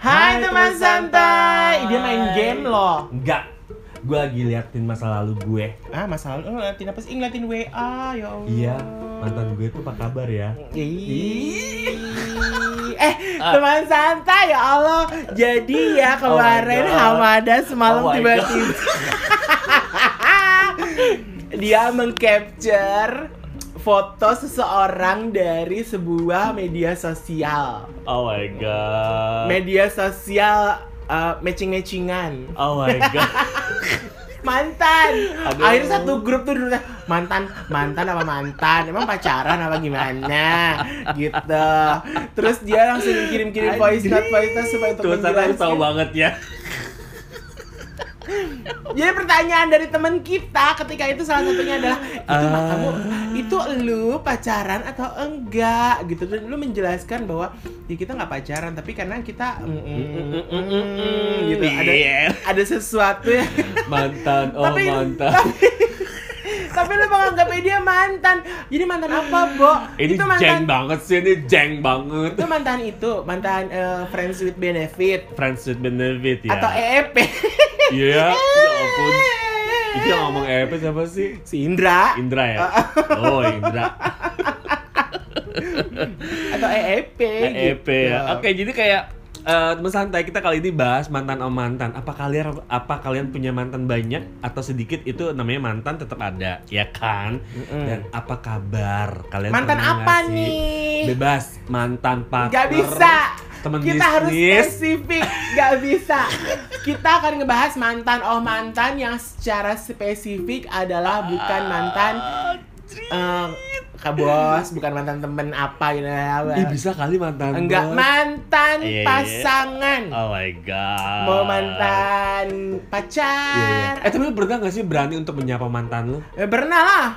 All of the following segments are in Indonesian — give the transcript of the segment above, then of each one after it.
Hai teman santai. Dia main game loh. Enggak. Gue lagi liatin masa lalu gue. Ah, masa lalu ngeliatin apa sih? Ngeliatin WA, ya Allah. Iya, mantan gue tuh apa kabar ya? Ih. Eh, teman santai ya Allah. Jadi ya kemarin God. Hamada semalam Oh tiba-tiba dia mengcapture foto seseorang dari sebuah media sosial. Oh my god. Media sosial uh, matching-matchingan. Oh my god. mantan Aduh. akhirnya satu grup tuh dulu mantan mantan apa mantan emang pacaran apa gimana gitu terus dia langsung kirim-kirim voice note voice note supaya untuk Tuh, saya tahu menjelaskan banget ya. Jadi pertanyaan dari teman kita ketika itu salah satunya adalah itu Ah. kamu itu lu pacaran atau enggak gitu dan lu menjelaskan bahwa ya kita nggak pacaran tapi karena kita mm, mm, mm, gitu ada Iya. ada sesuatu yang Mantan, oh Tapi- mantan. tapi lu menganggapnya dia mantan jadi mantan apa Bo? Ini itu jeng mantan banget sih, ini jeng banget. itu mantan itu mantan eh, friends with benefit Friends with benefit ya. atau EEP Iya, ya ampun. Itu yang ngomong EP siapa sih? si Indra Indra ya? Oh, Indra. atau EEP EP gitu. ya. Oke, jadi kayak eh, teman santai kita kali ini bahas mantan om mantan. Apa kalian apa kalian punya mantan banyak atau sedikit itu namanya mantan tetap ada, ya kan? Mm-mm. Dan apa kabar kalian? mantan apa nih Bebas mantan partner. Gak bisa Temen kita harus bisnis. spesifik Gak bisa Kita akan ngebahas mantan Oh mantan yang secara spesifik adalah bukan mantan eh, Kak bos, bukan mantan temen apa gitu Ih, bisa kali mantan. Enggak, bos. mantan Iya, iya. pasangan Oh my god. Mau mantan Iya, iya. pacar Eh tapi lu pernah gak sih berani untuk menyapa mantan lu? Eh, Pernah lah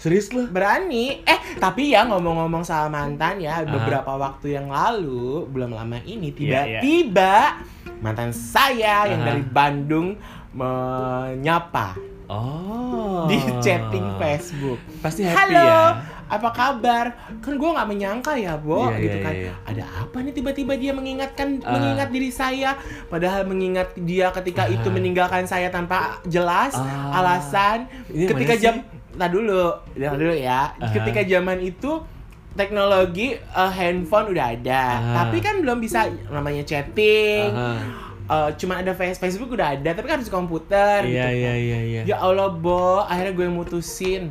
Serius lu? Berani Eh tapi ya ngomong-ngomong soal mantan ya. Beberapa waktu yang lalu Belum lama ini Iya. Tiba-tiba Mantan saya yang Aha. dari Bandung Menyapa Oh. Di chatting Facebook Pasti happy Halo, ya. apa kabar? Kan gue nggak menyangka ya, Bo, Iya, gitu iya, kan. iya. Ada apa nih tiba-tiba dia mengingatkan Ah. mengingat diri saya, padahal mengingat dia ketika Ah. itu meninggalkan saya tanpa jelas Ah. alasan. Ini ketika jam, sih? Nah dulu, nah dulu ya. Ah. Ketika zaman itu teknologi eh, handphone udah ada, Ah. tapi kan belum bisa namanya chatting. Aha. Eh, cuma ada face Facebook udah ada, tapi kan harus komputer. gitu Iya kan. iya iya iya. Ya Allah, Bo, akhirnya gue mutusin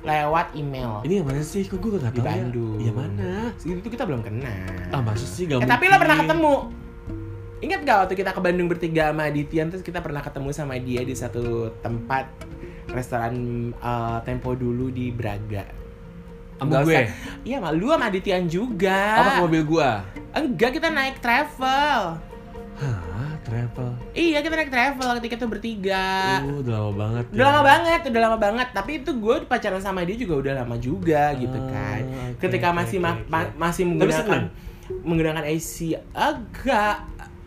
lewat email. Ini yang mana sih? Kok gue gak Di tahu Bandung. ya? Mana? Tuh kita belum kenal. Ah masa sih eh, gak tapi lo pernah ketemu? Ingat gak waktu kita ke Bandung bertiga sama Aditya terus kita pernah ketemu sama dia di satu tempat restoran eh, Tempo dulu di Braga. Sama gue? Iya, sama lu sama Adityan juga. Apa ke mobil gue? Enggak, kita naik travel. Hah? Travel? Iya, kita naik travel ketika itu bertiga. Uh, udah lama banget Udah ya. lama banget, udah lama banget. Tapi itu gue pacaran sama dia juga udah lama juga gitu Ah, kan. oke, Ketika oke, masih oke, ma- oke. ma- masih menggunakan menggunakan AC agak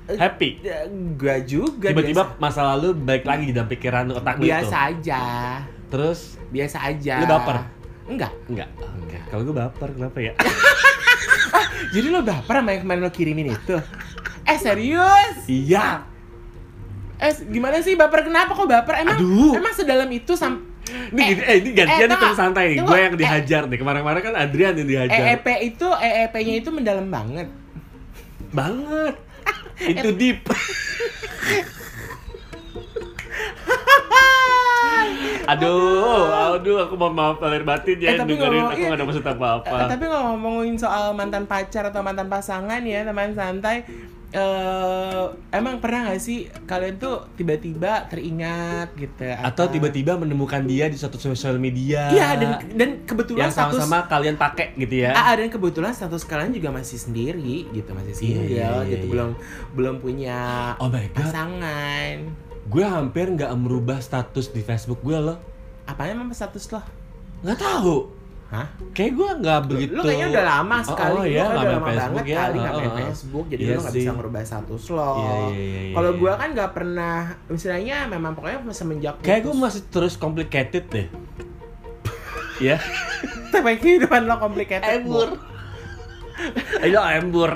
Happy? enggak juga Tiba-tiba biasa, masa lalu balik lagi di dalam pikiran otak lu biasa aja. Terus? Biasa aja. Lu baper? Enggak. Enggak Oke. Kalau gue baper, kenapa ya? Jadi lo baper sama yang kemarin lo kirimin itu? Eh serius? iya Eh gimana sih baper kenapa kok baper? Emang Aduh. emang sedalam itu sam Ini, Eh, gini, eh, ini gantian eh, nih santai nih Gue yang eh. dihajar nih Kemarin-kemarin kan Adrian yang dihajar EEP itu EEP-nya itu mendalam banget. Banget Itu deep. Aduh, aduh, aku mau maaf lahir batin ya Eh, tapi dengerin. ngomong- aku gak ada maksud apa-apa. Eh, tapi ngomongin soal mantan pacar atau mantan pasangan ya teman santai eh emang pernah gak sih kalian tuh tiba-tiba teringat gitu Atau tiba-tiba menemukan dia di suatu sosial media. iya dan dan kebetulan yang status sama-sama kalian pakai gitu ya. Ah, dan kebetulan status kalian juga masih sendiri gitu masih Iya, single iya, iya, gitu iya. belum belum punya Oh my god, pasangan gue hampir nggak merubah status di Facebook gue loh. apa emang status lo Nggak tahu. Hah? Kayak gue nggak begitu. Lu kayaknya udah lama Oh, sekali, oh, lu iya, kan udah main lama Facebook banget ya, kali nggak oh, main oh. Facebook, jadi Iya lu nggak bisa ngerubah status lo. Iya, iya, iya, iya, Kalau iya. gua kan nggak pernah, misalnya memang pokoknya semenjak Kayak gue masih terus complicated deh. ya. tapi kehidupan lo complicated. Embur. Ayo embur.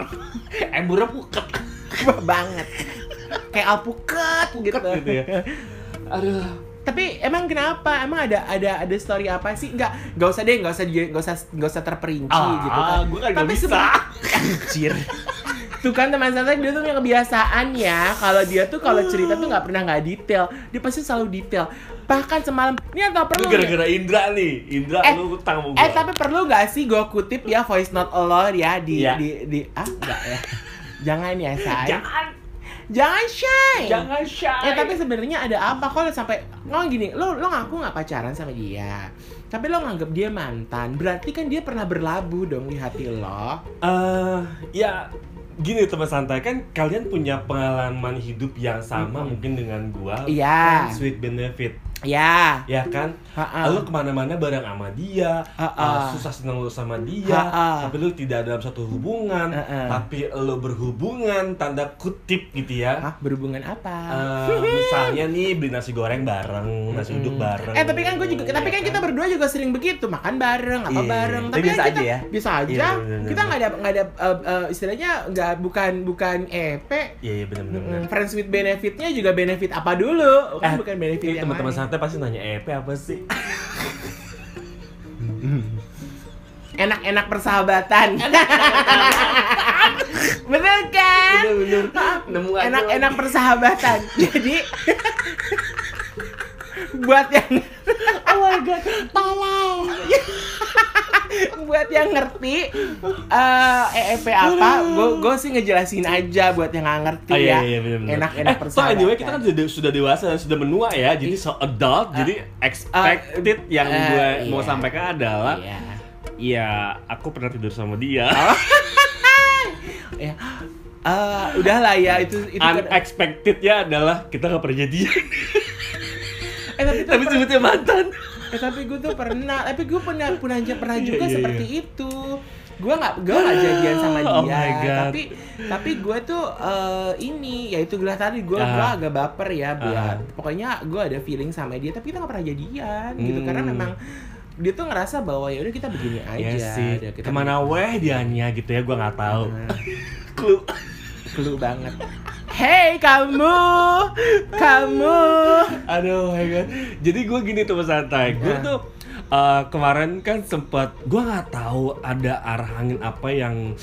Emburnya puket. Banget. Kayak alpukat gitu. gitu ya. Aduh. Tapi emang kenapa? Emang ada ada ada story apa sih? Enggak, enggak usah deh, enggak usah enggak usah enggak usah terperinci Ah, gitu kan. gua kan nggak Tapi bisa. anjir. Tuh kan teman santai dia tuh punya kebiasaan ya Kalau dia tuh kalau cerita tuh nggak pernah nggak detail Dia pasti selalu detail Bahkan semalam Ini atau perlu gara-gara Indra nih. Indra Eh, lu utang gua. Eh tapi perlu gak sih gue kutip ya voice note lo ya di Iya. di di ah enggak ya. Jangan ya say. jangan Jangan shy. jangan shy. Ya tapi sebenarnya ada apa kalau sampai lo gini, lo lo ngaku nggak pacaran sama dia. Tapi lo nganggap dia mantan, berarti kan dia pernah berlabuh dong di hati lo. Eh, ya gini teman santai kan kalian punya pengalaman hidup yang sama Mm-mm. mungkin dengan gua Iya. friends with benefit Ya. ya kan Ha-ha. lu ke mana-mana bareng sama dia Ha-ha. uh, susah senang lu sama dia Ha-ha. tapi lu tidak dalam satu hubungan Ha-ha. tapi lu berhubungan tanda kutip gitu ya Hah, berhubungan apa? Eh, misalnya nih beli nasi goreng bareng nasi uduk bareng Eh tapi kan gue juga, ya tapi kan kita berdua juga sering begitu makan bareng apa Iya, bareng. tapi Tapi biasa kan kita, aja ya? Bisa aja. Iya, bener-bener. kita nggak ada nggak ada eh, eh, istilahnya nggak bukan bukan EP. iya iya benar-benar Mm, Friends with benefitnya juga benefit apa dulu? Kan Eh, bukan benefit Ini yang teman-teman. Santai pasti nanya EP apa sih Enak-enak persahabatan. Bener kan? bener-bener nemu aja Enak-enak persahabatan. Jadi buat yang oh my god, tolong. Buat yang ngerti eh EEP apa, gue gue sih ngejelasin aja buat yang nggak ngerti Oh, ya. iya, iya, bener, bener. Enak-enak eh, so persahabatan. anyway kita kan sudah, sudah dewasa dan sudah menua ya, jadi so adult, jadi expected yang eh, gue mau iya. sampaikan adalah, Iya. ya aku pernah tidur sama dia. Ya. Eh, udahlah ya itu itu kan- Unexpectednya adalah kita gak pernah jadian, eh tapi tapi sebutnya mantan. Eh, tapi gue tuh pernah, tapi gue pernah pernah pernah Iya, juga iya, seperti itu. Gue nggak gue nggak jadian sama dia, Oh my God. tapi tapi gue tuh eh, ini ya itu gelas tadi gue gue Ah. agak baper ya buat. Ah. Pokoknya gue ada feeling sama dia, tapi kita nggak pernah jadian gitu karena Hmm. memang dia tuh ngerasa bahwa ya udah kita begini aja. Iya sih. udah kita Ke mana weh dianya gitu ya, gue nggak tahu. Clue. Clue banget. Hey kamu, kamu. Aduh, my God. Jadi gue gini tuh Mas santai. Gue Nah. tuh uh, kemarin kan sempat gue nggak tahu ada arah angin apa yang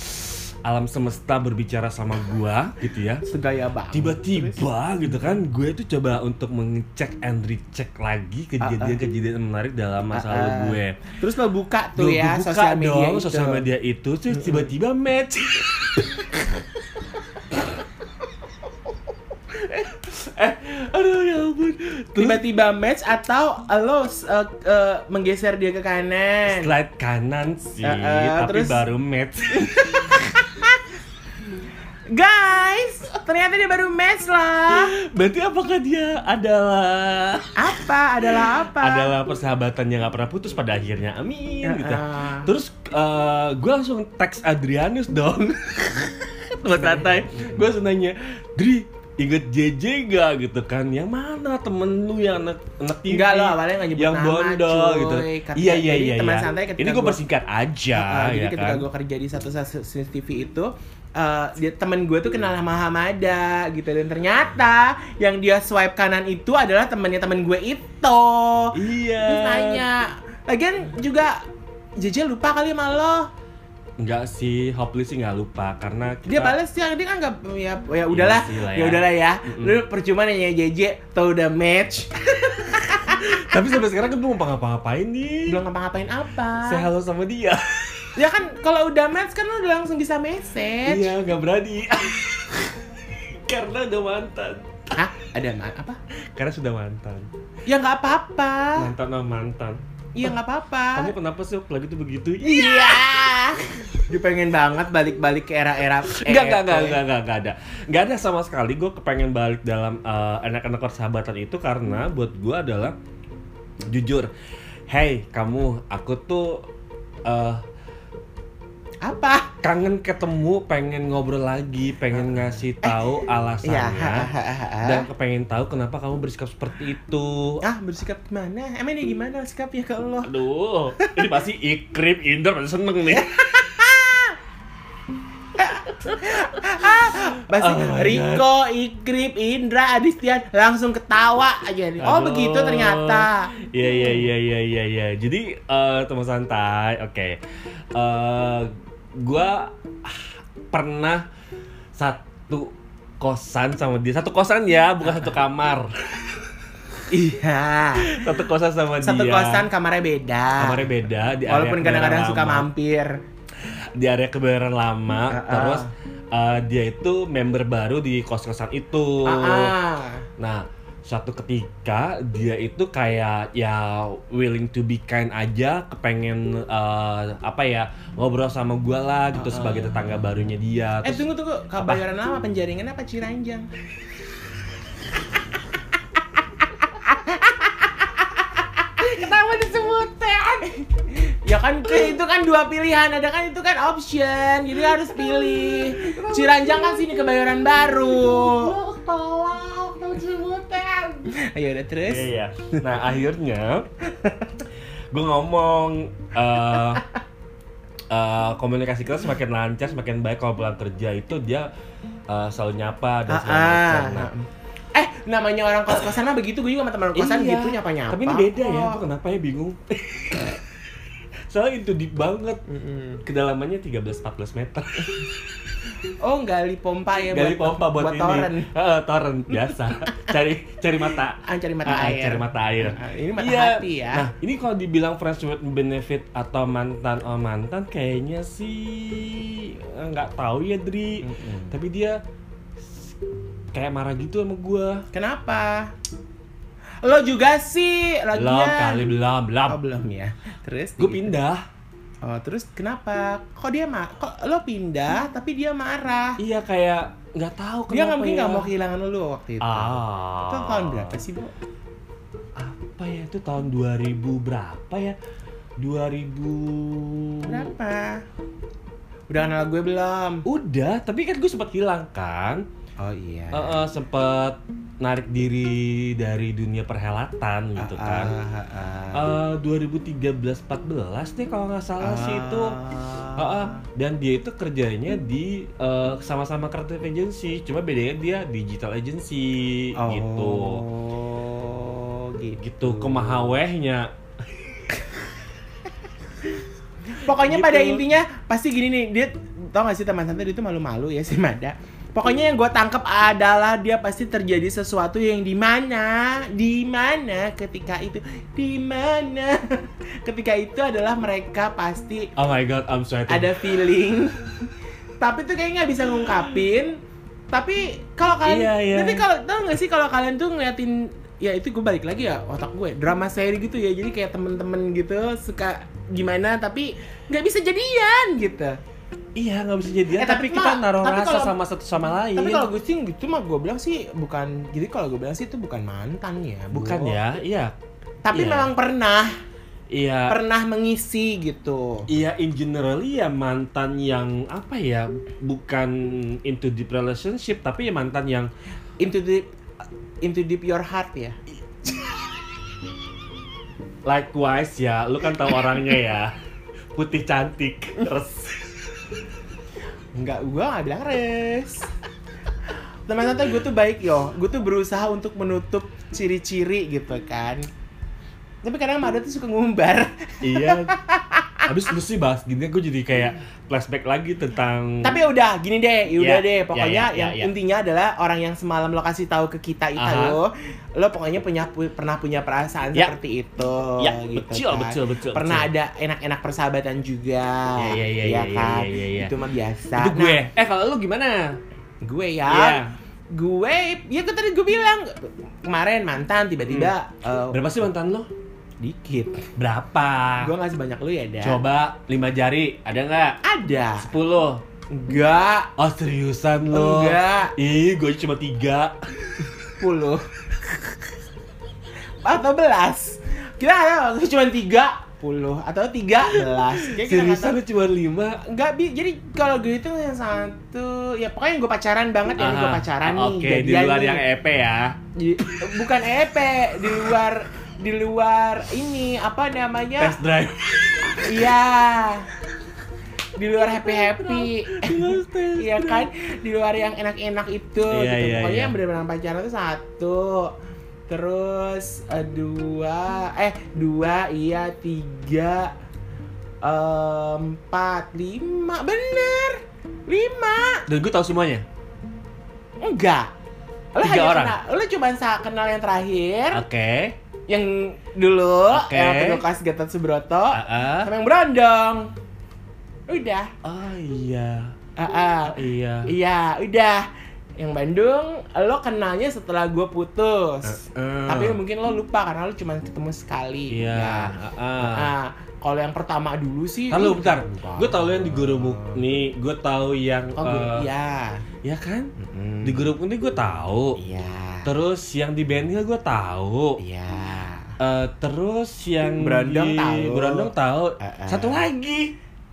alam semesta berbicara sama gua gitu ya. Segaya banget. Tiba-tiba gitu kan, gue tuh coba untuk mengecek and recheck lagi kejadian-kejadian menarik dalam masa lalu Ah, ah. gue. Terus lo buka tuh Gue ya buka sosial media dong itu. sosial media itu, terus tiba-tiba match. eh, aduh ya ampun. Tiba-tiba match atau lo uh, uh, menggeser dia ke kanan slide kanan sih, Eh, eh, tapi terus- baru match. guys ternyata dia baru match lah Berarti apakah dia adalah apa adalah apa adalah persahabatan yang gak pernah putus pada akhirnya? Amin Eh, gitu. eh. Terus gue langsung teks Adrianus dong. Teman santai. Gue langsung nanya, Dri, inget JJ gak gitu kan? Yang mana temen lu yang anak, anak TV? Enggak, lo awalnya nggak nyebut yang nama, bondol cuy. gitu. Iya iya jadi iya. teman iya. santai ketika Ini gue persingkat aja Uh, jadi ya ketika kan. gue kerja di satu stasiun TV itu uh, dia temen gue tuh kenal sama Hamada gitu dan ternyata yang dia swipe kanan itu adalah temennya temen gue itu Iya. terus nanya lagian juga JJ lupa kali sama lo Enggak sih, hopeless sih nggak lupa karena kita dia balas ya dia kan nggak ya ya udahlah sih lah ya ya. udahlah ya Mm-mm. lu percuma nanya JJ tau udah match Tapi sampai sekarang kan belum ngapa-ngapain nih. belum ngapa-ngapain apa Say halo sama dia. ya kan kalau udah match kan lu udah langsung bisa message Iya, nggak berani. Karena udah mantan. Hah? ada ma- apa Karena sudah mantan. ya nggak apa-apa Mantan sama mantan. Iya nggak apa-apa Kamu kenapa sih waktu lagi tuh begitu? Iya. Dia pengen banget balik-balik ke era-era Enggak, enggak, EEP. enggak, enggak, enggak, enggak ada. Enggak ada sama sekali gue kepengen balik dalam eh, anak-anak persahabatan itu karena buat gue adalah jujur. Hey, kamu, aku tuh eh, Apa? kangen ketemu, pengen ngobrol lagi, pengen ngasih tahu Iya. alasannya dan kepengen tahu kenapa kamu bersikap seperti itu. Ah, bersikap gimana? Emang dia gimana sikapnya ke Allah? Aduh, ini pasti ikrip, Indra pasti seneng nih. Pasti Oh. Riko, Ikrip, Indra, Adistian langsung ketawa aja nih. Oh Aduh. begitu ternyata. Iya iya iya iya iya iya. Jadi eh, teman santai, oke. Eh, gua ah, pernah satu kosan sama dia. Satu kosan ya, bukan satu kamar. Iya. Satu kosan sama Satu dia. kosan kamarnya beda. Kamarnya beda di Walaupun kadang-kadang suka mampir. di area kebayoran lama. Ah, ah. Terus eh, dia itu member baru di kos-kosan itu. Ah, ah. Nah, suatu ketika dia itu kayak ya willing to be kind aja, kepengen eh, apa ya ngobrol sama gua lah gitu Ah, sebagai tetangga barunya dia. Eh Terus, tunggu tunggu, kabayaran lama penjaringan apa Ciranjang? Kenapa disebutin? Ya kan itu kan dua pilihan, ada kan itu kan option, jadi harus pilih. Ciranjang kan sini kebayoran baru. Tolong sebutin. Ayo udah terus. Iya, iya. Nah, akhirnya gue ngomong eh eh, komunikasi kita semakin lancar, semakin baik kalau pulang kerja itu dia eh, selalu nyapa dan segala Ah, macam. ah. Nah, Eh, namanya orang kos-kosan mah begitu, gue juga sama teman kosan Iya. gitu nyapa-nyapa. Tapi ini beda ya, gue kenapa ya bingung. Soalnya itu deep banget. Mm-mm. Kedalamannya 13-14 meter. Oh, gali pompa ya Gali pompa buat, ini. toren. Heeh, toren biasa. cari cari mata. Ah, cari mata Ah, air. Cari mata air. Ah, ini mata Iya. hati ya. Nah, ini kalau dibilang friends with benefit atau mantan oh mantan kayaknya sih eh, nggak tahu ya Dri. Mm-mm. Tapi dia kayak marah gitu sama gua. Kenapa? Lo juga sih, lagian. Belum kali belum, belum. Oh, belum ya. Terus Gue pindah. Oh, terus kenapa? Kok dia mah kok lo pindah tapi dia marah? Iya kayak nggak tahu Dia nggak kenapa mungkin ya. nggak mau kehilangan lo waktu itu. Ah. Itu tahun berapa sih, Bu? Apa ya itu tahun 2000 berapa ya? 2000 Berapa? Udah kenal gue belum? Udah, tapi kan gue sempat hilang kan. Oh iya. Eh, eh, sempet narik diri dari dunia perhelatan gitu Ah, kan. ah, ah. Eh 2013-14 deh kalau nggak salah sih itu. Ah. Ah, ah. dan dia itu kerjanya di eh, sama-sama creative agency, cuma bedanya dia digital agency gitu. Oh, gitu. Gitu kemahawehnya. Pokoknya Gitu. pada intinya pasti gini nih, dia tau gak sih teman santai dia tuh malu-malu ya si Mada. Pokoknya yang gue tangkap adalah dia pasti terjadi sesuatu yang di mana, di mana ketika itu, di mana ketika itu adalah mereka pasti Oh my god, I'm sweating. ada feeling. Tapi tuh kayaknya nggak bisa ngungkapin. Tapi kalau kalian, Iya, iya. tapi kalau tau gak sih kalau kalian tuh ngeliatin ya itu gue balik lagi ya otak gue drama seri gitu ya jadi kayak temen-temen gitu suka gimana tapi nggak bisa jadian gitu Iya, nggak bisa jadian, Eh, tapi, tapi kita naruh tapi rasa kalau- sama satu sama lain. tapi kalau gue sih gitu mah gue bilang sih bukan jadi kalau gue bilang sih itu bukan mantan ya bukan ya, iya. tapi Iya. memang pernah Iya. pernah mengisi gitu Iya, in general ya mantan yang apa ya, bukan into deep relationship, tapi ya mantan yang into deep into deep your heart ya likewise ya, lu kan tahu orangnya ya, putih cantik, terus Enggak, gue gak bilang res Teman santai gue tuh baik yo. Gue tuh berusaha untuk menutup ciri-ciri gitu kan. Tapi kadang Mada tuh suka ngumbar. Iya. Habis lu sih bahas gini, gue jadi kayak flashback lagi tentang. Tapi udah, gini deh, ya udah Ya, deh ya, Pokoknya ya, ya, yang ya. intinya adalah Orang yang semalam lo kasih tahu ke kita itu Aha. lo Lo pokoknya punya pu- pernah punya perasaan Ya. seperti itu Ya, gitu betul, kan. betul, betul, Pernah betul. ada enak-enak persahabatan juga Ya, ya, ya, ya ya, kan? ya, ya, ya. Itu mah biasa itu gue. Nah, eh kalau lu gimana? gue ya Iya. gue ya tadi gue bilang kemarin mantan tiba-tiba eh, Berapa sih mantan lo? Dikit Berapa? gue nggak sebanyak lu ya dan Coba lima jari, ada nggak? ada Sepuluh. enggak Oh seriusan lo? Enggak. Ih, gue cuma tiga. puluh atau belas kita ada cuma tiga puluh atau tiga belas Kayak Seriusan lu cuma lima? Enggak bi jadi kalau gue itu yang satu ya pokoknya gue pacaran banget ya gue pacaran nih Oke, di luar nih. yang EP ya. Bukan EP di luar di luar ini apa namanya Test drive. Iya. di luar happy happy iya kan di luar yang enak-enak itu Iya, gitu iya, pokoknya iya. yang benar-benar pacaran itu satu terus eh, dua eh dua iya tiga eh, empat lima bener lima Dan gue tahu semuanya. enggak lo Tiga hanya orang? kenal lo cuma kenal yang terakhir Oke. Yang dulu Oke. yang petugas Gatot Subroto Ah, ah. sama yang berondong udah Oh iya. Ah, ah. Iya. iya udah yang Bandung lo kenalnya setelah gue putus Heeh. tapi mungkin lo lupa karena lo cuma ketemu sekali Iya. Ya. heeh. Ah, kalau yang pertama dulu sih lu- bentar. Gue tahu yang di Guru Mukni, gue tahu yang oh gue eh, iya ya kan? Mm-mm. Di Guru Mukni gue tahu. iya Terus yang di Ben Hill gue tahu. iya Eh, terus yang Berondong di tahu. Berondong tahu. Eh, eh. Satu lagi.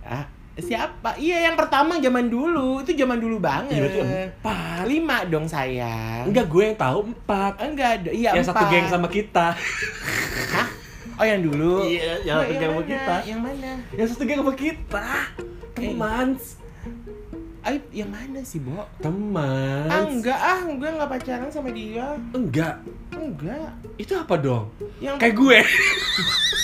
ah siapa iya yang pertama zaman dulu itu zaman dulu banget Iya, empat. lima dong sayang Enggak, gue yang tahu empat. enggak ada iya yang satu empat. geng sama kita. Hah? oh yang dulu Iya, yang satu geng sama kita. yang mana Yang satu geng sama kita. Teman. Ay, yang mana sih, Bo? Teman. Ah, enggak ah, gue nggak pacaran sama dia. Enggak. Enggak. Itu apa dong? Yang Kayak gue.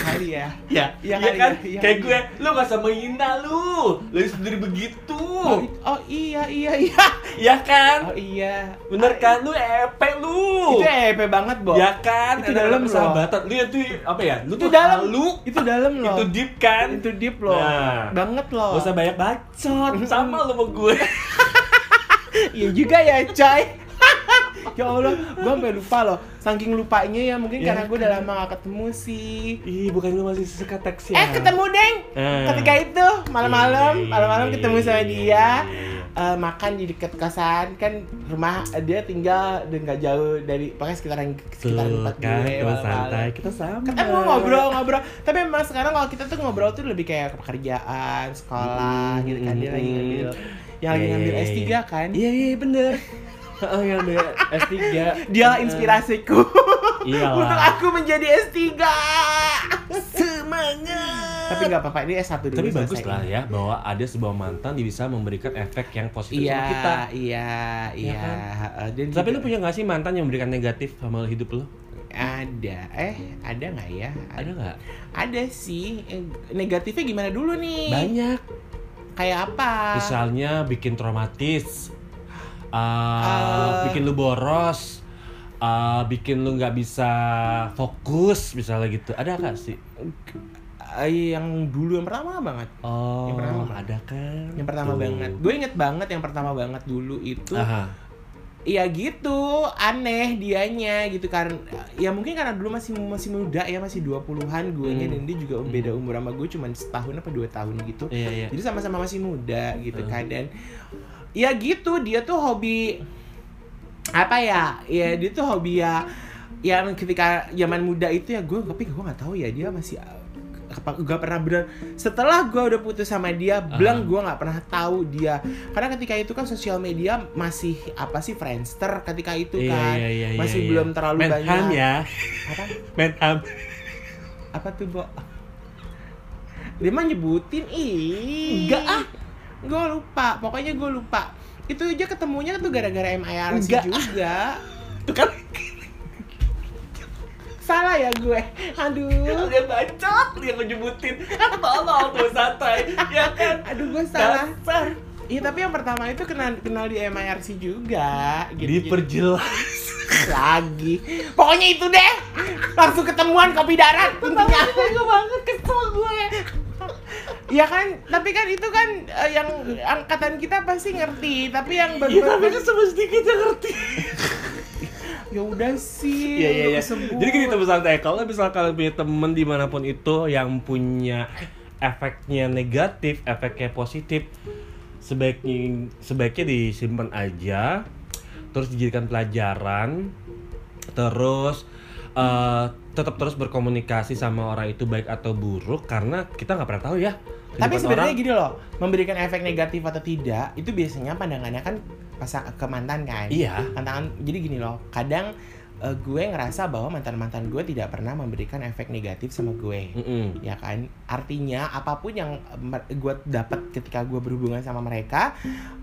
kali ya. Ya, Iya iya kan? ya, iya Kayak kali gue, lu gak sama Ina lu. Lu sendiri begitu. Oh, oh iya iya iya. Ya kan? Oh iya. Bener Ah, kan? Lu epe lu. Itu EP banget, Bo. Ya kan? Itu dalam persahabatan. Lu itu apa ya? Lu Itu tuh dalam. halu. Itu dalam loh. Itu deep kan? Itu deep loh. Nah. Banget loh. Gak usah banyak bacot. Sama lu sama gue. Iya juga ya, coy. ya Allah, gue sampai lupa loh. Saking lupanya ya, mungkin Ya karena gue udah lama gak ketemu sih. Ih, bukan lu masih suka teks ya? Eh, ketemu deng. Eh. Ketika itu malam-malam, Ih. malam-malam ketemu sama dia. eh, makan di dekat kosan kan rumah dia tinggal dan nggak jauh dari pokoknya sekitaran sekitaran tempat kan, gue malam-malam. santai. Kita sama. ketemu ngobrol ngobrol tapi memang sekarang kalau kita tuh ngobrol tuh lebih kayak pekerjaan sekolah Mm, gitu kan dia lagi ngambil yang lagi Iya, ngambil iya, S3 iya. kan Iya, iya bener. Heeh, yang ada S3. dia inspirasiku Iyalah. untuk aku menjadi S3 Semangat. tapi nggak apa-apa ini S1 dulu Tapi bagus lah ya bahwa ada sebuah mantan yang bisa memberikan efek yang positif iya sama kita. iya iya kan? Heeh, dan Tapi lu punya gak sih mantan yang memberikan negatif sama hidup lu? ada eh ada nggak ya Ada nggak? ada sih Eh, negatifnya gimana dulu nih Banyak. kayak apa Misalnya bikin traumatis, uh, Eh. bikin lu boros, uh, bikin lu nggak bisa fokus, misalnya gitu. Ada nggak sih? Eh, yang dulu yang pertama banget Oh, Yang pertama. ada kan? yang pertama Tuh. banget gue inget banget yang pertama banget dulu itu Aha. Iya gitu, aneh dianya gitu kan. Ya mungkin karena dulu masih masih muda ya, masih 20-an gue Hmm. dan dia juga beda umur sama gue cuma setahun apa dua tahun gitu. Iya, iya. Jadi sama-sama masih muda gitu Hmm. kan dan ya gitu dia tuh hobi apa ya? Ya dia tuh hobi ya yang ketika zaman muda itu ya gue tapi gue nggak tahu ya dia masih apa gak pernah bener setelah gue udah putus sama dia belang gue nggak pernah tahu dia karena ketika itu kan sosial media masih apa sih Friendster ketika itu Iya, kan iya, iya, masih iya, belum iya. terlalu Menham banyak ya. apa Menham. apa tuh Bo dia mah nyebutin ih Enggak, ah. Gue lupa pokoknya gue lupa. Itu aja ketemunya tuh gara-gara MIRC Enggak, juga. Tuh kan salah ya gue. Aduh. Dia bacot dia ngejebutin. Tolong tuh santai. Ya kan? Aduh gue salah. Dasar Iya tapi yang pertama itu kenal kenal di MIRC juga gitu. diperjelas lagi. Pokoknya itu deh. Langsung ketemuan kopi darat. Intinya. gue banget kesel gue Iya kan, tapi kan itu kan eh, yang angkatan kita pasti ngerti, tapi yang Iya tapi kan sama sedikit yang ngerti ya udah sih. Iya iya iya. Jadi gini teman santai, kalau misal kalian punya temen di mana pun itu yang punya efeknya negatif, efeknya positif, sebaiknya sebaiknya disimpan aja, terus dijadikan pelajaran, terus eh, tetap terus berkomunikasi sama orang itu baik atau buruk karena kita nggak pernah tahu ya. Tapi sebenarnya orang. gini loh, memberikan efek negatif atau tidak, itu biasanya pandangannya kan pas ke mantan kan. Iya. Tantangan jadi gini loh, kadang eh, gue ngerasa bahwa mantan-mantan gue tidak pernah memberikan efek negatif sama gue. Mm-mm. Ya kan? Artinya apa pun yang gue dapat ketika gue berhubungan sama mereka,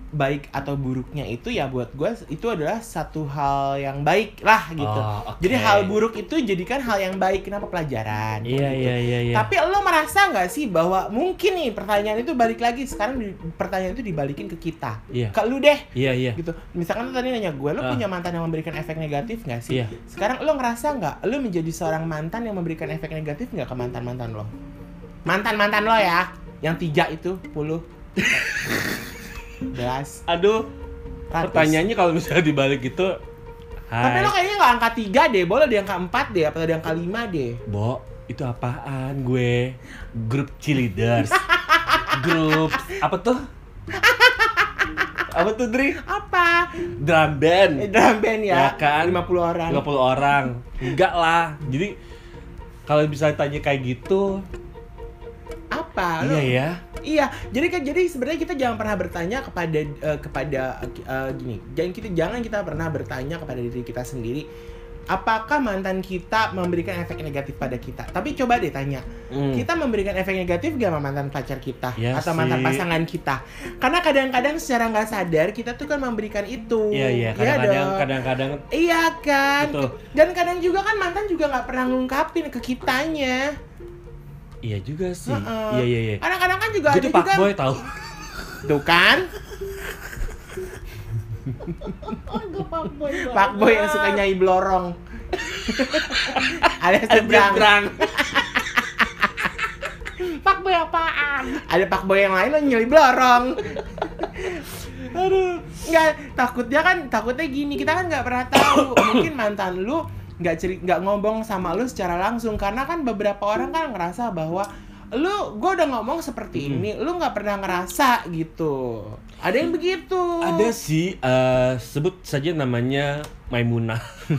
baik atau buruknya itu ya buat gue itu adalah satu hal yang baik lah gitu. Oh, oke. Jadi hal buruk itu jadikan hal yang baik kenapa pelajaran. Iya gitu. iya iya iya. Tapi lo merasa nggak sih bahwa mungkin nih pertanyaan itu balik lagi sekarang pertanyaan itu dibalikin ke kita, Iya. ke lu deh Iya iya. gitu. Misalkan lo tadi nanya gue, lo Ah. punya mantan yang memberikan efek negatif nggak sih? Iya. Sekarang lo ngerasa nggak, lo menjadi seorang mantan yang memberikan efek negatif nggak ke mantan mantan lo? Mantan mantan lo ya, yang tiga itu puluh, belas, Aduh, ratus. pertanyaannya kalau misalnya dibalik gitu Tapi Hai. lo kayaknya nggak angka tiga deh, boleh di angka empat deh, atau di angka lima deh. Bo, itu apaan gue? Grup cheerleaders. Grup apa tuh? apa tuh Dri? Apa? Drum band. Eh, drum band ya, Ya kan? 50 orang. 50 orang. Enggak lah. Jadi kalau bisa tanya kayak gitu, Apa? Iya ya. Iya, jadi kan jadi sebenarnya kita jangan pernah bertanya kepada eh, kepada eh, gini. Jangan kita jangan kita pernah bertanya kepada diri kita sendiri apakah mantan kita memberikan efek negatif pada kita. Tapi coba deh tanya, Hmm. kita memberikan efek negatif gak sama mantan pacar kita Ya atau mantan sih. pasangan kita? Karena kadang-kadang secara nggak sadar kita tuh kan memberikan itu. Iya iya, Iya kadang-kadang dong. kadang-kadang Iya kan. Betul. Dan kadang juga kan mantan juga nggak pernah ngungkapin ke kitanya. Iya juga sih. Heeh. Iya iya iya. Kadang-kadang kan juga Gue ada tuh juga. pak boy tau. Tuh kan? Pak Boy yang suka nyanyi blorong. Alias nyebrang. Pak Boy apaan? Ada Pak Boy yang lain lo nyanyi blorong. Aduh, nggak takutnya kan takutnya gini kita kan nggak pernah tahu mungkin mantan lu nggak ceri nggak ngomong sama lu secara langsung karena kan beberapa orang kan ngerasa bahwa lu gue udah ngomong seperti Hmm. ini lu nggak pernah ngerasa gitu ada yang begitu Ada sih eh, sebut saja namanya Maimunah.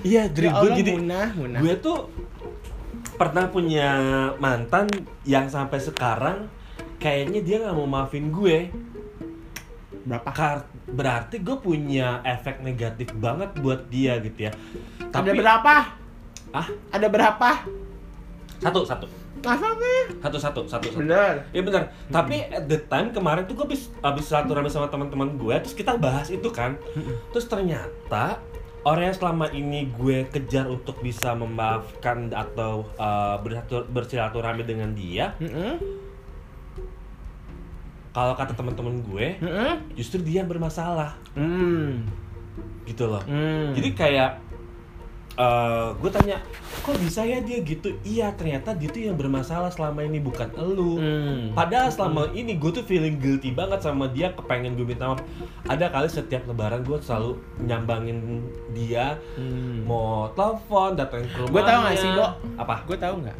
Iya, dari ya gue Allah, jadi munah munah gue tuh pernah punya mantan yang sampai sekarang kayaknya dia nggak mau maafin gue. berapa Kar- berarti gue punya efek negatif banget buat dia gitu ya. ada Tapi berapa ah ada berapa satu satu masa sih satu satu satu satu. bener Iya benar. Tapi at the time kemarin tuh gue habis habis silaturahmi sama teman-teman gue, terus kita bahas itu kan. Terus ternyata orang yang selama ini gue kejar untuk bisa memaafkan atau uh, bersilaturahmi dengan dia, Mm-mm. Kalau kata teman-teman gue, Mm-mm. justru dia yang bermasalah Hmm. gitu loh. Hmm. Jadi kayak uh, gue tanya, kok bisa ya dia gitu? Iya ternyata dia tuh yang bermasalah selama ini bukan elu. Hmm. Padahal selama ini gue tuh feeling guilty banget sama dia, kepengen gue minta maaf. Ada kali setiap lebaran gue selalu nyambangin dia, Hmm. mau telepon, datang ke rumahnya. Gue tau gak sih, Bo? Apa? Gue tahu nggak?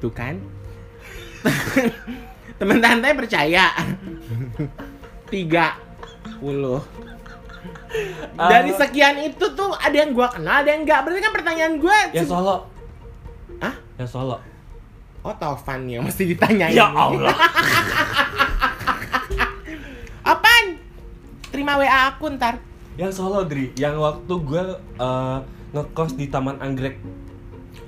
Tuh kan? Temen tante percaya. Tiga puluh. Dari Ah. sekian itu tuh ada yang gue kenal, ada yang enggak. Berarti kan pertanyaan gue. Yang Solo. Hah? Yang Solo. Oh, Taufan yang mesti ditanyain. Ya Allah. Apaan? Terima WA aku ntar. Yang Solo, Dri. Yang waktu gue uh, ngekos di Taman Anggrek.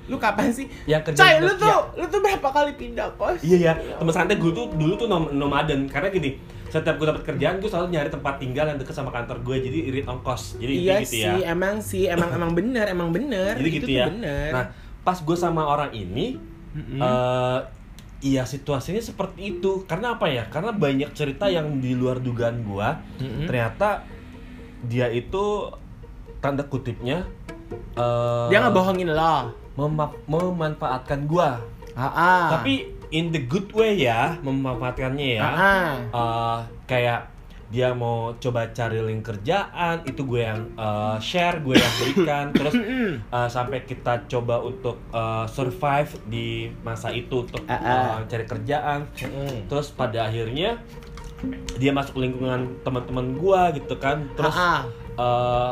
Lu kapan sih? Yang kerja di lu tuh, lu tuh berapa kali pindah kos? Iya ya, teman santai gue tuh dulu tuh nom nomaden karena gini, setiap gue dapat kerjaan gue selalu nyari tempat tinggal yang deket sama kantor gue jadi irit ongkos. Jadi Iya gitu sih, ya. emang sih, emang emang bener, emang bener. Jadi Itu gitu ya. Bener. Nah, pas gue sama orang ini Mm-mm. eh iya situasinya seperti itu. Karena apa ya? Karena banyak cerita yang di luar dugaan gue. Mm-mm. Ternyata dia itu tanda kutipnya eh Dia ngebohongin lo. Mema- memanfaatkan gue. Ah, ah. Tapi in the good way ya, memanfaatkannya ya. Eh, kayak dia mau coba cari link kerjaan itu gue yang eh, share gue yang berikan. Terus eh, sampai kita coba untuk eh, survive di masa itu untuk eh, cari kerjaan. Terus pada akhirnya dia masuk lingkungan teman-teman gue gitu kan. Terus eh,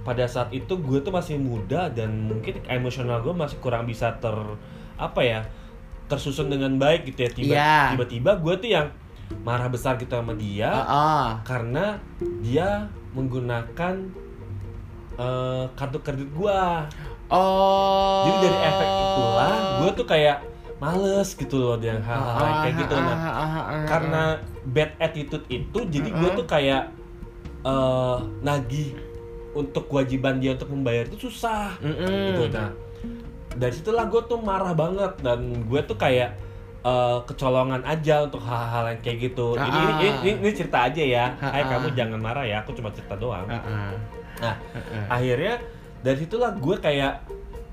pada saat itu gue tuh masih muda dan mungkin emosional gue masih kurang bisa ter apa ya tersusun dengan baik gitu ya tiba Iya. tiba-tiba gue tuh yang marah besar gitu sama dia Ah, ah. karena dia menggunakan eh, kartu kredit gua. Oh. Jadi dari efek itulah gua tuh kayak males gitu loh dengan hal-hal yang kayak gitu nah. Ah, ah, ah, ah, Karena bad attitude itu jadi gua tuh kayak eh nagih untuk kewajiban dia untuk membayar itu susah Mm-mm. gitu nah dari situlah gue tuh marah banget dan gue tuh kayak eh, kecolongan aja untuk hal-hal yang kayak gitu ini, ini, ini, ini, ini cerita aja ya Ah, Hai ah. kamu jangan marah ya aku cuma cerita doang Ah, ah. nah Ah, akhirnya dari situlah gue kayak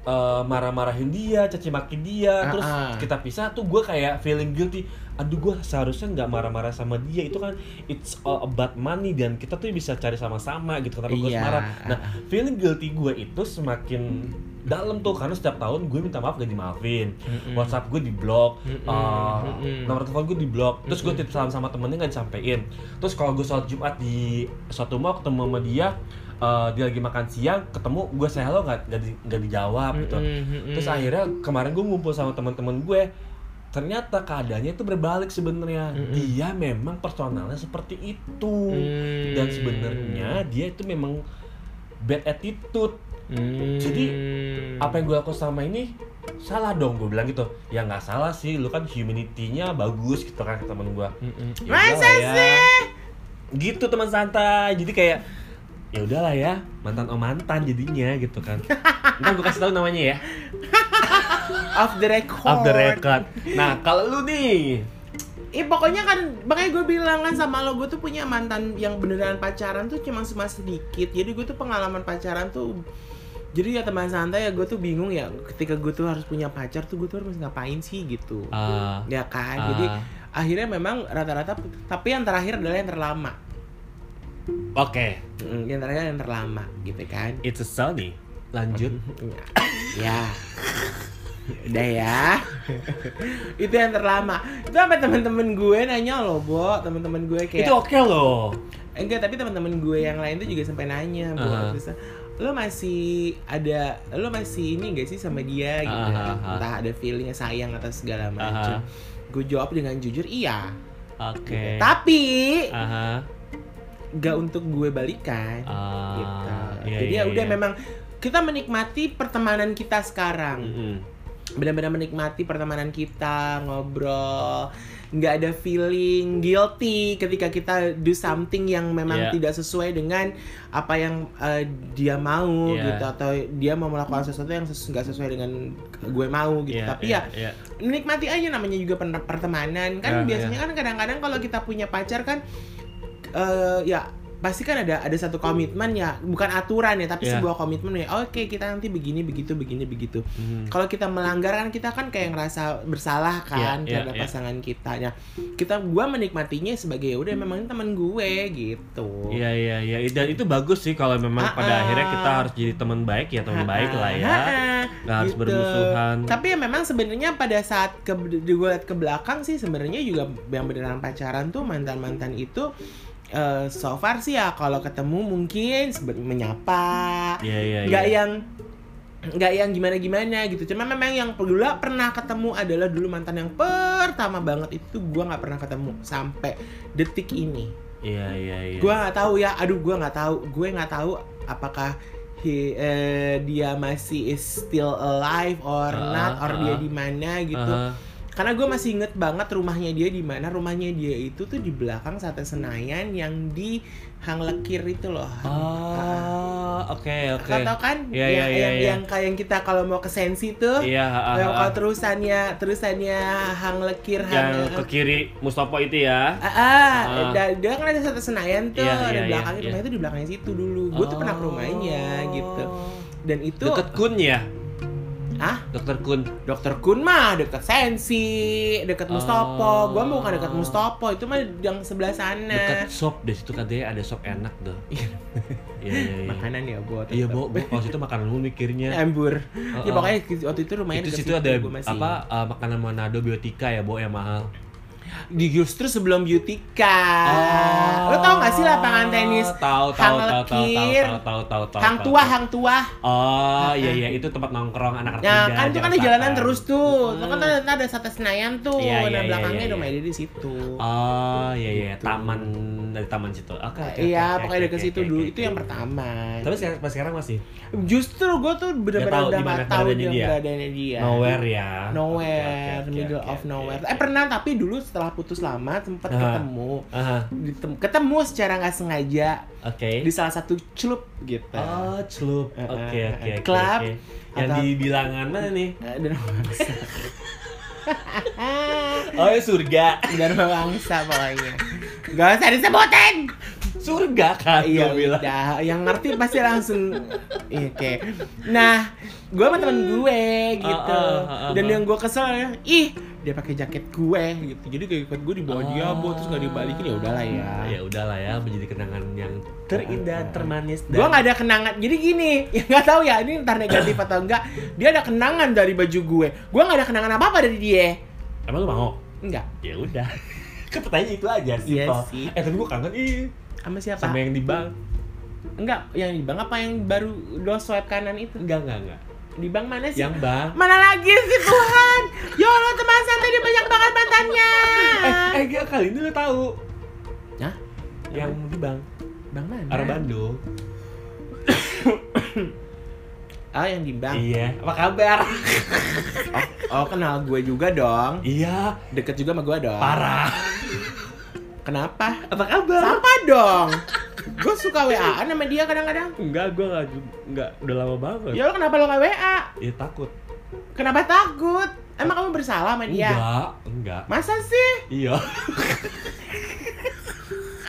eh, marah-marahin dia caci maki dia Ah, terus ah. kita pisah tuh gue kayak feeling guilty aduh gue seharusnya nggak marah-marah sama dia. Itu kan it's all about money dan kita tuh bisa cari sama-sama gitu kenapa gue harus Iya, marah? Nah ah, feeling guilty gue itu semakin dalam tuh karena setiap tahun gue minta maaf gak dimaafin Mm-mm. WhatsApp gue di blok Mm-mm, uh, nomor telepon gue di blok terus gue titip salam sama temennya gak disampein terus kalau gue sholat Jumat di suatu mall ketemu sama dia uh, dia lagi makan siang ketemu gue say hello nggak nggak di, nggak dijawab gitu. Mm-mm, mm-mm. terus akhirnya kemarin gue ngumpul sama teman-teman gue ternyata keadaannya itu berbalik sebenarnya Mm-mm. dia memang personalnya seperti itu Mm. dan sebenarnya dia itu memang bad attitude Hmm. Jadi, apa yang gue lakukan sama ini salah dong gue bilang gitu ya nggak salah sih lu kan humanity-nya bagus gitu kan ke temen gue Mm-mm. Ya Masa ya. sih? gitu teman santai jadi kayak ya udahlah ya mantan om mantan jadinya gitu kan ntar gue kasih tahu namanya ya Off the record. off the record nah kalau lu nih Ih pokoknya kan makanya gue bilang kan sama lo gue tuh punya mantan yang beneran pacaran tuh cuma cuma sedikit. Jadi gue tuh pengalaman pacaran tuh jadi ya teman santai ya gue tuh bingung ya ketika gue tuh harus punya pacar tuh gue tuh harus ngapain sih gitu. ah Ya kan. Ah. Jadi akhirnya memang rata-rata tapi yang terakhir adalah yang terlama. oke Mm, yang terakhir yang terlama gitu kan. it's a Sony lanjut ya udah ya. Itu yang terlama. Itu sampai teman-teman gue nanya loh bo. Teman-teman gue kayak itu oke loh. Enggak tapi teman-teman gue yang lain tuh juga sampai nanya bo. Aha. terus lo masih ada lo masih ini gak sih sama dia? Gitu Aha, aha. entah ada feelingnya sayang atau segala macam Aha. gue jawab dengan jujur iya. Oke. Tapi aha. gak untuk gue balikan. Ah, gitu. iya, jadi iya, ya udah iya. memang kita menikmati pertemanan kita sekarang. Mm-mm. Benar-benar menikmati pertemanan kita ngobrol nggak ada feeling guilty ketika kita do something yang memang Yeah. tidak sesuai dengan apa yang uh, dia mau Yeah. gitu atau dia mau melakukan sesuatu yang ses- nggak sesuai dengan gue mau gitu Iya, tapi iya, ya iya. menikmati aja namanya juga pertemanan kan Ya, biasanya kan kadang-kadang kalau kita punya pacar kan eh ya pasti kan ada ada satu komitmen ya bukan aturan ya tapi Ya. sebuah komitmen ya oke kita nanti begini begitu begini begitu Mhm. kalau kita melanggar kan kita kan kayak ngerasa bersalah kan Iya, iya, terhadap iya. pasangan kita nah kita gua menikmatinya sebagai ya udah memang teman gue gitu Iya iya iya dan itu bagus sih kalau memang Ah, pada akhirnya kita harus jadi teman baik ya teman baik lah ya. Nggak harus gitu. bermusuhan. Tapi ya memang sebenarnya pada saat ke gue liat ke belakang sih sebenarnya juga yang beneran pacaran tuh mantan mantan itu eh, so far sih ya kalau ketemu mungkin menyapa, Iya iya nggak iya. yang nggak yang gimana gimana gitu. Cuma memang yang dulu pernah ketemu adalah dulu mantan yang pertama banget itu gue nggak pernah ketemu sampai detik ini. Iya iya iya. Gue nggak tahu ya, aduh gue nggak tahu, gue nggak tahu apakah he- eh, dia masih is still alive or Ah, not, or ah, dia di mana gitu. Aha. Karena gue masih inget banget rumahnya dia di mana. Rumahnya dia itu tuh di belakang Sate Senayan yang di Hang Lekir itu loh. Oh, oke oke. Kau tau kan? Iya, yang, iya, iya, yang, iya. yang kayak yang kita kalau mau ke Sensi tuh. Iya, ha, Yang ha. kalau terusannya terusannya Hang Lekir yang Hang ke kiri Mustopo itu ya. Ah, ah, Ah. da- dia kan ada satu Senayan tuh, Iya, di iya, belakangnya iya, rumah iya. itu di belakangnya situ dulu. Gue tuh pernah ke rumahnya gitu. Dan itu Deket Kun ya? Ah, Dokter Kun. Dokter Kun mah deket Sensi, deket Mustopo. Oh. Gua mah bukan deket Mustopo, itu mah yang sebelah sana. Dekat shop di situ katanya ada shop enak tuh. Iya iya iya. Makanan ya, Bo. Iya, Bo. Kalau situ makanan lu mikirnya. Embur. Oh, ya oh. pokoknya waktu itu rumahnya itu situ ada gua apa uh, makanan Manado biotika ya, Bo, yang mahal. Di justru sebelum Beautika. Oh. Lo tau gak sih lapangan tenis Tahu tahu Hang tahu tahu tahu tahu tahu. Hang tua, hang tua. Oh, iya iya itu tempat nongkrong anak-anak Ya muda. kan itu kan di jalanan terus tuh. Itu kan Hmm. ada, ada Sate Senayan tuh. Iya, iya, nah iya, belakangnya iya, udah iya. main di situ. Oh, iya iya, Gitu. taman dari taman situ. Oke oke. iya, oke, pokoknya deket oke, situ oke, dulu. oke. Itu yang pertama. Tapi sekarang pas sekarang masih Justru gue tuh tahu udah gak tahu keberadaannya dia dia? nowhere ya. Nowhere, middle of nowhere. Eh pernah tapi dulu setelah putus lama sempat Aha. ketemu. Ditem- ketemu secara nggak sengaja oke. di salah satu club gitu. Oh, celup. Eh, Oke oke oke. club. Yang atau- di bilangan mana nih? Eh. Oh, ya surga. Dan bangsa pokoknya. Gak usah disebutin. Surga kan Iya bilang. udah, yang ngerti pasti langsung iya, oke. Nah, gue sama temen gue gitu. Ah, ah, ah, Dan yang gue kesel ya, ih dia pakai jaket gue gitu. Jadi kayak ikut gue di bawah dia, bo, terus nggak dibalikin ya udahlah ya. Ya udahlah ya, menjadi kenangan yang terindah, termanis Gue nggak ada kenangan. Jadi gini, ya nggak tahu ya ini ntar negatif atau enggak. Dia ada kenangan dari baju gue. Gue nggak ada kenangan apa apa dari dia. Emang lu mau? Enggak. Ya udah. Kan pertanyaan itu aja sih. Iya Toh. sih. Eh, tapi gua kangen ih Sama siapa? sama yang di bank. Enggak, yang di bank apa yang baru lo swipe kanan itu? Enggak, enggak, enggak. Di bank mana sih? Yang bank. Mana lagi sih Tuhan? Ya Allah teman santai dia banyak banget mantannya. Eh, eh gak kali ini lu tahu. Hah? Yang di bank. Bang mana? Arah Bandung. Oh yang di bank. Iya. Apa kabar? Oh kenal gue juga dong. iya. Deket juga sama gue dong. Parah. Kenapa? Apa kabar? Sapa dong. Gue suka WA sama dia kadang-kadang. Enggak, gua enggak enggak udah lama banget. Ya lo kenapa lo gak WA? Ya takut. Kenapa takut? Emang kamu bersalah sama dia? Enggak, enggak. Masa sih? Iya.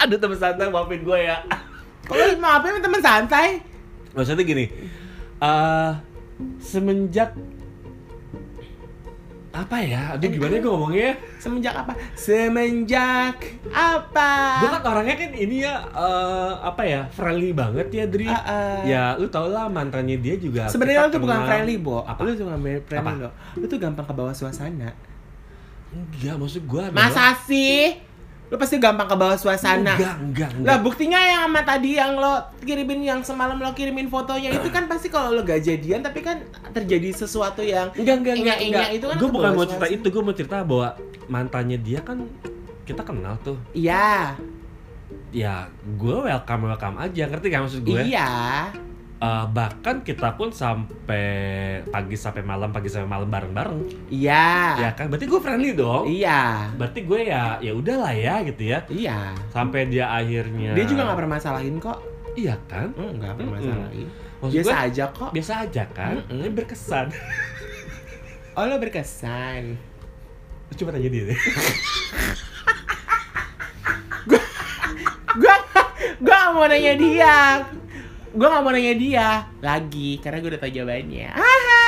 Aduh temen santai maafin gue ya. Kalau maafin teman santai. Maksudnya gini, eh semenjak apa ya? Aduh gimana gue ngomongnya? Semenjak apa? Semenjak apa? Gue kan orangnya kan ini ya eh, apa ya friendly banget ya Dri. Ah, ah. Ya lu tau lah mantannya dia juga. Sebenarnya lo tuh bukan friendly, Bo. Apa? Lu bukan friendly, Apa? lo. Lu tuh gampang ke bawah suasana. Enggak, maksud gue Masa sih? Lu pasti gampang ke bawah suasana. Enggak, enggak, enggak. Lah buktinya yang sama tadi yang lo kirimin yang semalam lo kirimin fotonya itu kan pasti kalau lo gak jadian tapi kan terjadi sesuatu yang Enggak, enggak, enggak, enggak. itu kan gue bukan mau cerita suasana. itu, gue mau cerita bahwa mantannya dia kan kita kenal tuh. Iya. Ya, gue welcome welcome aja, ngerti gak maksud gue? Iya. Eh, bahkan kita pun sampai pagi sampai malam, pagi sampai malam bareng-bareng. Iya. Ya kan, berarti gue friendly dong. Iya. Berarti gue ya, ya udahlah ya gitu ya. Iya. Sampai dia akhirnya. Dia juga gak permasalahin kok. Iya kan? Enggak Mm-mm. permasalahin. Maksud Biasa gue, aja kok. biasa aja kan? Mm-mm. Ini berkesan. Oh lo berkesan. Coba tanya dia deh. Gua gak mau nanya dia. Gua gak mau nanya dia lagi karena gue udah tahu jawabannya. Haha.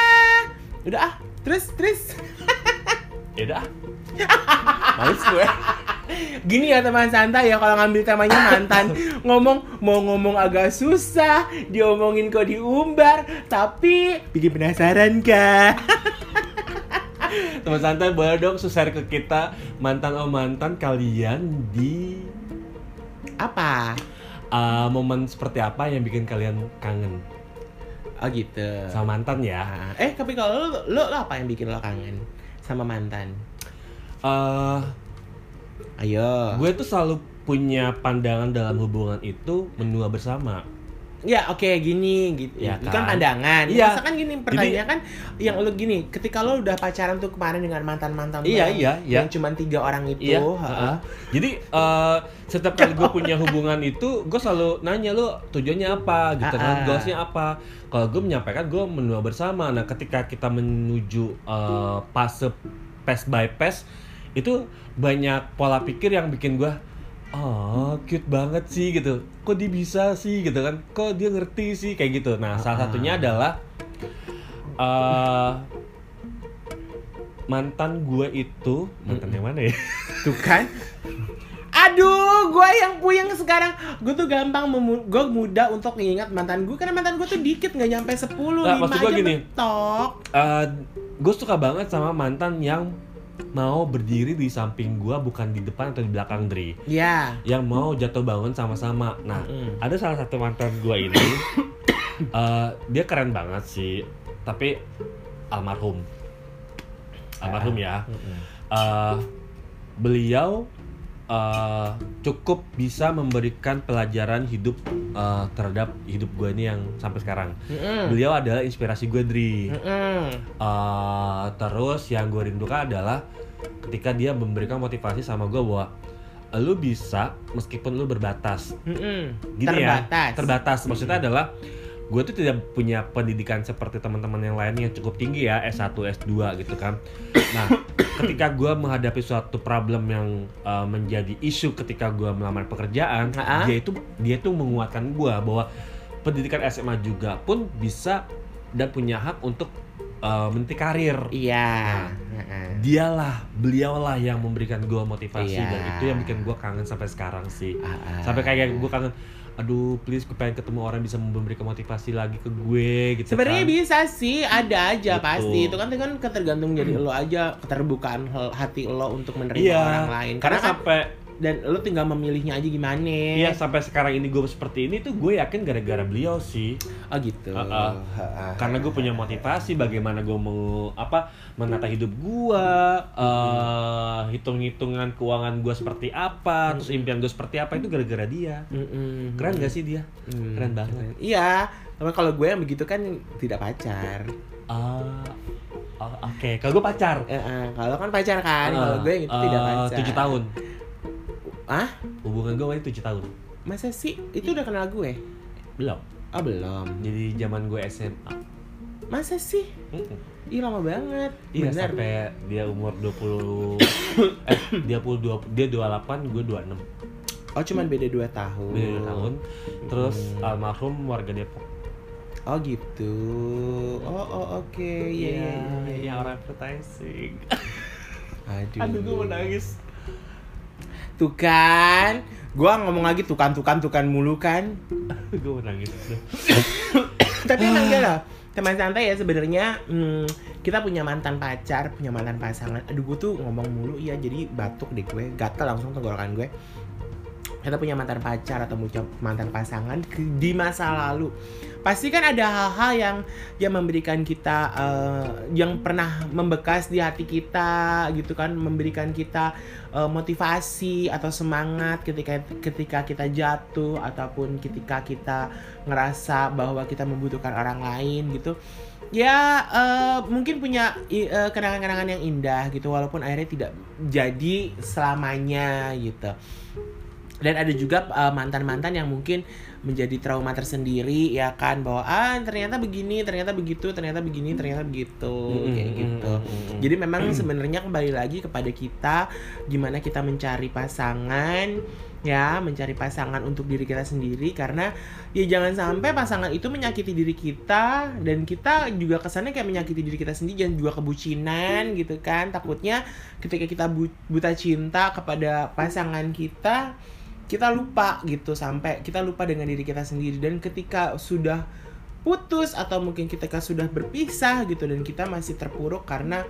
Udah ah. Terus terus. ya udah. Males gue. Gini ya teman santai ya kalau ngambil temanya mantan ngomong mau ngomong agak susah diomongin kok diumbar tapi bikin penasaran kah? Teman santai boleh dong share ke kita mantan oh mantan kalian di Apa? Uh, momen seperti apa yang bikin kalian kangen Oh gitu. sama mantan ya? Ah, eh tapi kalau lo, lo, lo apa yang bikin lo kangen sama mantan? Eh, Ayo. gue tuh selalu punya pandangan dalam hubungan itu menua bersama. Ya oke gini gitu. Ya Itu kan kan? pandangan. Iya. Masa kan gini pertanyaan kan yang lo gini, ketika lo udah pacaran tuh kemarin dengan mantan-mantan Iya, lo iya, iya. yang cuma tiga orang itu, Iya. heeh. Jadi eh, setiap kali gue punya hubungan itu, gue selalu nanya lu tujuannya apa, gitu Ah, kan, ah. goalsnya apa. Kalau gue menyampaikan gue menua bersama. Nah, ketika kita menuju eh, fase pass by pass, itu banyak pola pikir yang bikin gue Oh, cute banget sih gitu. Kok dia bisa sih gitu kan? Kok dia ngerti sih kayak gitu. Nah, salah Ah. satunya adalah eh mantan gue itu mantan yang mana ya? Tuh kan? Aduh, gue yang puyeng sekarang. Gue tuh gampang, gue mudah untuk mengingat mantan gue karena mantan gue tuh dikit nggak nyampe 10 Nggak, 5 maksud gua aja gini. mentok. gue suka banget sama mantan yang mau berdiri di samping gua bukan di depan atau di belakang Dri Ya. yang mau jatuh bangun sama-sama nah Mm-mm. ada salah satu mantan gua ini eh, dia keren banget sih tapi almarhum almarhum ya Mm-mm. Eh, beliau eh, cukup bisa memberikan pelajaran hidup eh, terhadap hidup gue ini yang sampai sekarang. Mm-mm. Beliau adalah inspirasi gue Dri. Mm-mm. Eh, terus yang gue rindukan adalah ketika dia memberikan motivasi sama gue bahwa lu bisa meskipun lu berbatas. Mm-mm. Gini Terbatas. ya, terbatas. Maksudnya adalah gue tuh tidak punya pendidikan seperti teman-teman yang lain yang cukup tinggi ya S1, S2 gitu kan. Nah, ketika gue menghadapi suatu problem yang uh, menjadi isu ketika gue melamar pekerjaan, Ah. dia itu dia tuh menguatkan gue bahwa pendidikan SMA juga pun bisa dan punya hak untuk uh, menti karir. Iya. Nah. Heeh. Dialah, beliaulah yang memberikan gue motivasi Iya. dan itu yang bikin gue kangen sampai sekarang sih Ah, ah. sampai kayak gue kangen aduh please gue pengen ketemu orang bisa memberikan motivasi lagi ke gue gitu Sebenarnya kan. bisa sih, ada aja Gitu. pasti. Itu kan kan ketergantung dari lo aja, keterbukaan hati lo untuk menerima iya orang lain. karena Karena kan sampai dan lo tinggal memilihnya aja gimana. iya sampai sekarang ini gue seperti ini tuh gue yakin gara-gara beliau sih Oh gitu. Ah, ah. Ah, ah. karena gue punya motivasi bagaimana gue mau apa menata hidup gue eh, hitung-hitungan keuangan gue seperti apa terus impian gue seperti apa itu gara-gara dia keren gak sih dia keren banget Iya, tapi kalau gue yang begitu kan tidak pacar. Ah, oh, oke kalau gue pacar Eh, eh, kalau kan pacar kan, kalau gue yang itu tidak pacar. Eh, tujuh tahun Ah, hubungan gue waktu tujuh tahun masa sih? Itu udah kenal gue? belum Oh belum. jadi zaman gue SMA Masa sih? Mm-mm. Ih lama banget. Iya Bener. sampai dia umur 20 eh dia 22 dia 28 gue 26 Oh cuman beda 2 tahun. beda dua tahun terus Hmm. almarhum warga Depok Oh gitu. Oh oh oke. Iya iya. iya. yang orang advertising Aduh. aduh gue mau nangis Tuh kan. Gua ngomong lagi tuh kan tuh kan tuh kan mulu kan. gue mau nangis Tapi emang dia lah. Teman santai ya sebenarnya hmm, kita punya mantan pacar, punya mantan pasangan. Aduh gue tuh ngomong mulu iya jadi batuk deh gue, gatel langsung tenggorokan gue. Kita punya mantan pacar atau punya mantan pasangan di masa lalu. Pasti kan ada hal-hal yang yang memberikan kita eh, yang pernah membekas di hati kita gitu kan, memberikan kita eh, motivasi atau semangat ketika ketika kita jatuh ataupun ketika kita ngerasa bahwa kita membutuhkan orang lain gitu ya eh, mungkin punya eh, kenangan-kenangan yang indah gitu walaupun akhirnya tidak jadi selamanya gitu dan ada juga eh, mantan-mantan yang mungkin menjadi trauma tersendiri ya kan bahwa ah ternyata begini ternyata begitu ternyata begini ternyata begitu kayak gitu. jadi memang sebenarnya kembali lagi kepada kita gimana kita mencari pasangan ya mencari pasangan untuk diri kita sendiri. Karena ya jangan sampai pasangan itu menyakiti diri kita dan kita juga kesannya kayak menyakiti diri kita sendiri dan juga kebucinan gitu kan. Takutnya ketika kita bu- buta cinta kepada pasangan kita kita lupa gitu sampai kita lupa dengan diri kita sendiri dan ketika sudah putus atau mungkin ketika sudah berpisah gitu dan kita masih terpuruk karena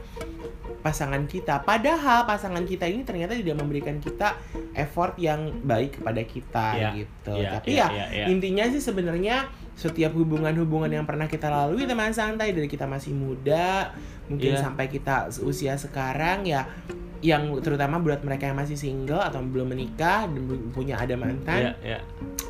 pasangan kita padahal pasangan kita ini ternyata tidak memberikan kita effort yang baik kepada kita Iya, gitu iya, tapi iya, ya iya, iya. intinya sih sebenarnya setiap hubungan-hubungan yang pernah kita lalui teman santai dari kita masih muda mungkin Iya. sampai kita usia sekarang ya yang terutama buat mereka yang masih single atau belum menikah dan belum punya ada mantan Iya, iya.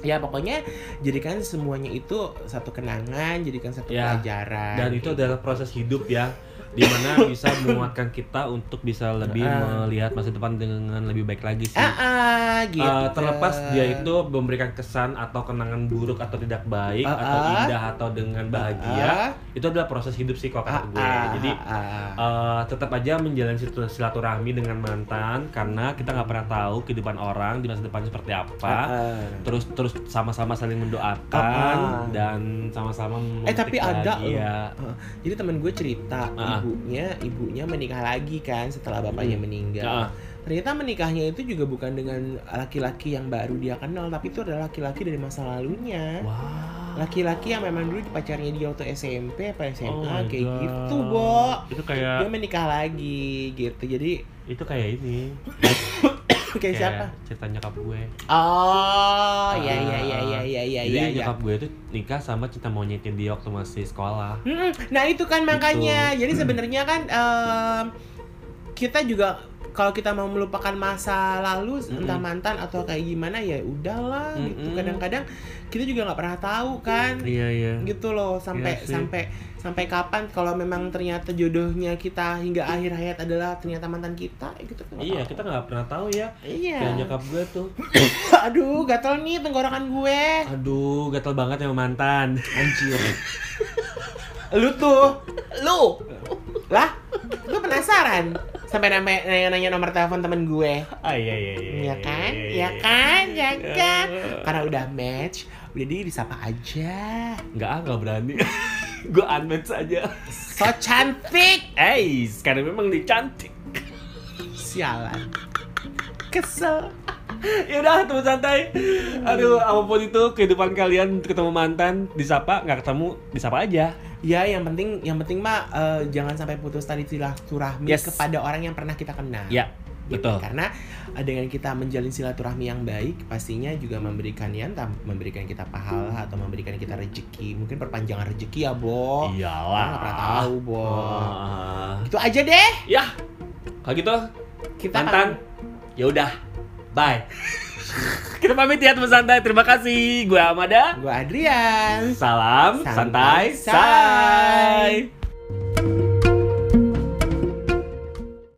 ya pokoknya jadikan semuanya itu satu kenangan jadikan satu Ya, pelajaran dan itu adalah proses hidup ya di mana bisa menguatkan kita untuk bisa lebih Ah. melihat masa depan dengan lebih baik lagi sih ah, ah, gitu Uh, terlepas dia itu memberikan kesan atau kenangan buruk atau tidak baik Ah, atau ah. indah atau dengan bahagia Ah. itu adalah proses hidup sih kok Ah, kata gue ah, jadi ah, ah. uh, tetap aja menjalin situ- silaturahmi dengan mantan karena kita nggak pernah tahu kehidupan orang di masa depan seperti apa Ah, ah. terus terus sama-sama saling mendoakan Ah, ah. dan sama-sama Eh, tapi ada bahagia. Heeh. Jadi temen gue cerita Ah. Ibunya ibunya menikah lagi kan setelah bapaknya Hmm. meninggal. Ah. Ternyata menikahnya itu juga bukan dengan laki-laki yang baru dia kenal, tapi itu adalah laki-laki dari masa lalunya. wow laki-laki yang memang dulu pacarnya dia waktu SMP apa SMA Oh kayak God. gitu Bo Itu kayak dia menikah lagi gitu jadi itu kayak ini. kayak siapa Cerita nyokap gue. oh ya ya ya ya ya ya Jadi ya ya nyokap gue tuh nikah sama cinta monyetnya dia waktu masih sekolah. Mm-mm. Nah itu kan makanya, Gitu. jadi sebenarnya kan em, kita juga kalau kita mau melupakan masa lalu entah Mm-mm. mantan atau kayak gimana ya udahlah gitu. Mm-mm. Kadang-kadang kita juga nggak pernah tahu kan, Iya iya. gitu loh sampai Iya sampai sampai kapan kalau memang ternyata jodohnya kita hingga akhir hayat adalah ternyata mantan kita gitu kan. Iya, tahu. kita nggak pernah tahu ya. Iya. Kayak nyokap gue tuh. Aduh, gatel nih tenggorokan gue. Aduh, gatel banget sama mantan. Anjir. lu tuh, lu. Lah, gue penasaran. Sampai nanya, nanya nomor telepon temen gue. Ah iya iya iya. Iya kan? iya, Iya iya. kan? Ya kan? Iya. Karena udah match, udah di disapa aja. Nggak ah, nggak berani. gue unmatch aja. So cantik. Eh, karena memang dia cantik. Sialan. Kesel. ya udah teman santai. Aduh, apa pun itu kehidupan kalian ketemu mantan, disapa nggak ketemu, disapa aja. Ya, yang penting yang penting mah eh, jangan sampai putus tali silaturahmi Yes. kepada orang yang pernah kita kenal. Ya, Gitu. betul. Karena eh, dengan kita menjalin silaturahmi yang baik, pastinya juga memberikan ya entah memberikan kita pahala atau memberikan kita rezeki. Mungkin perpanjangan rezeki ya, Bo. Iyalah. nggak pernah tahu, Bo. Ah. Itu aja deh. ya, kalau gitu Kita mantan. Ya udah, bye. Kita pamit ya teman santai. Terima kasih. Gue Amada. Gue Adrian. Salam Santai, santai, say.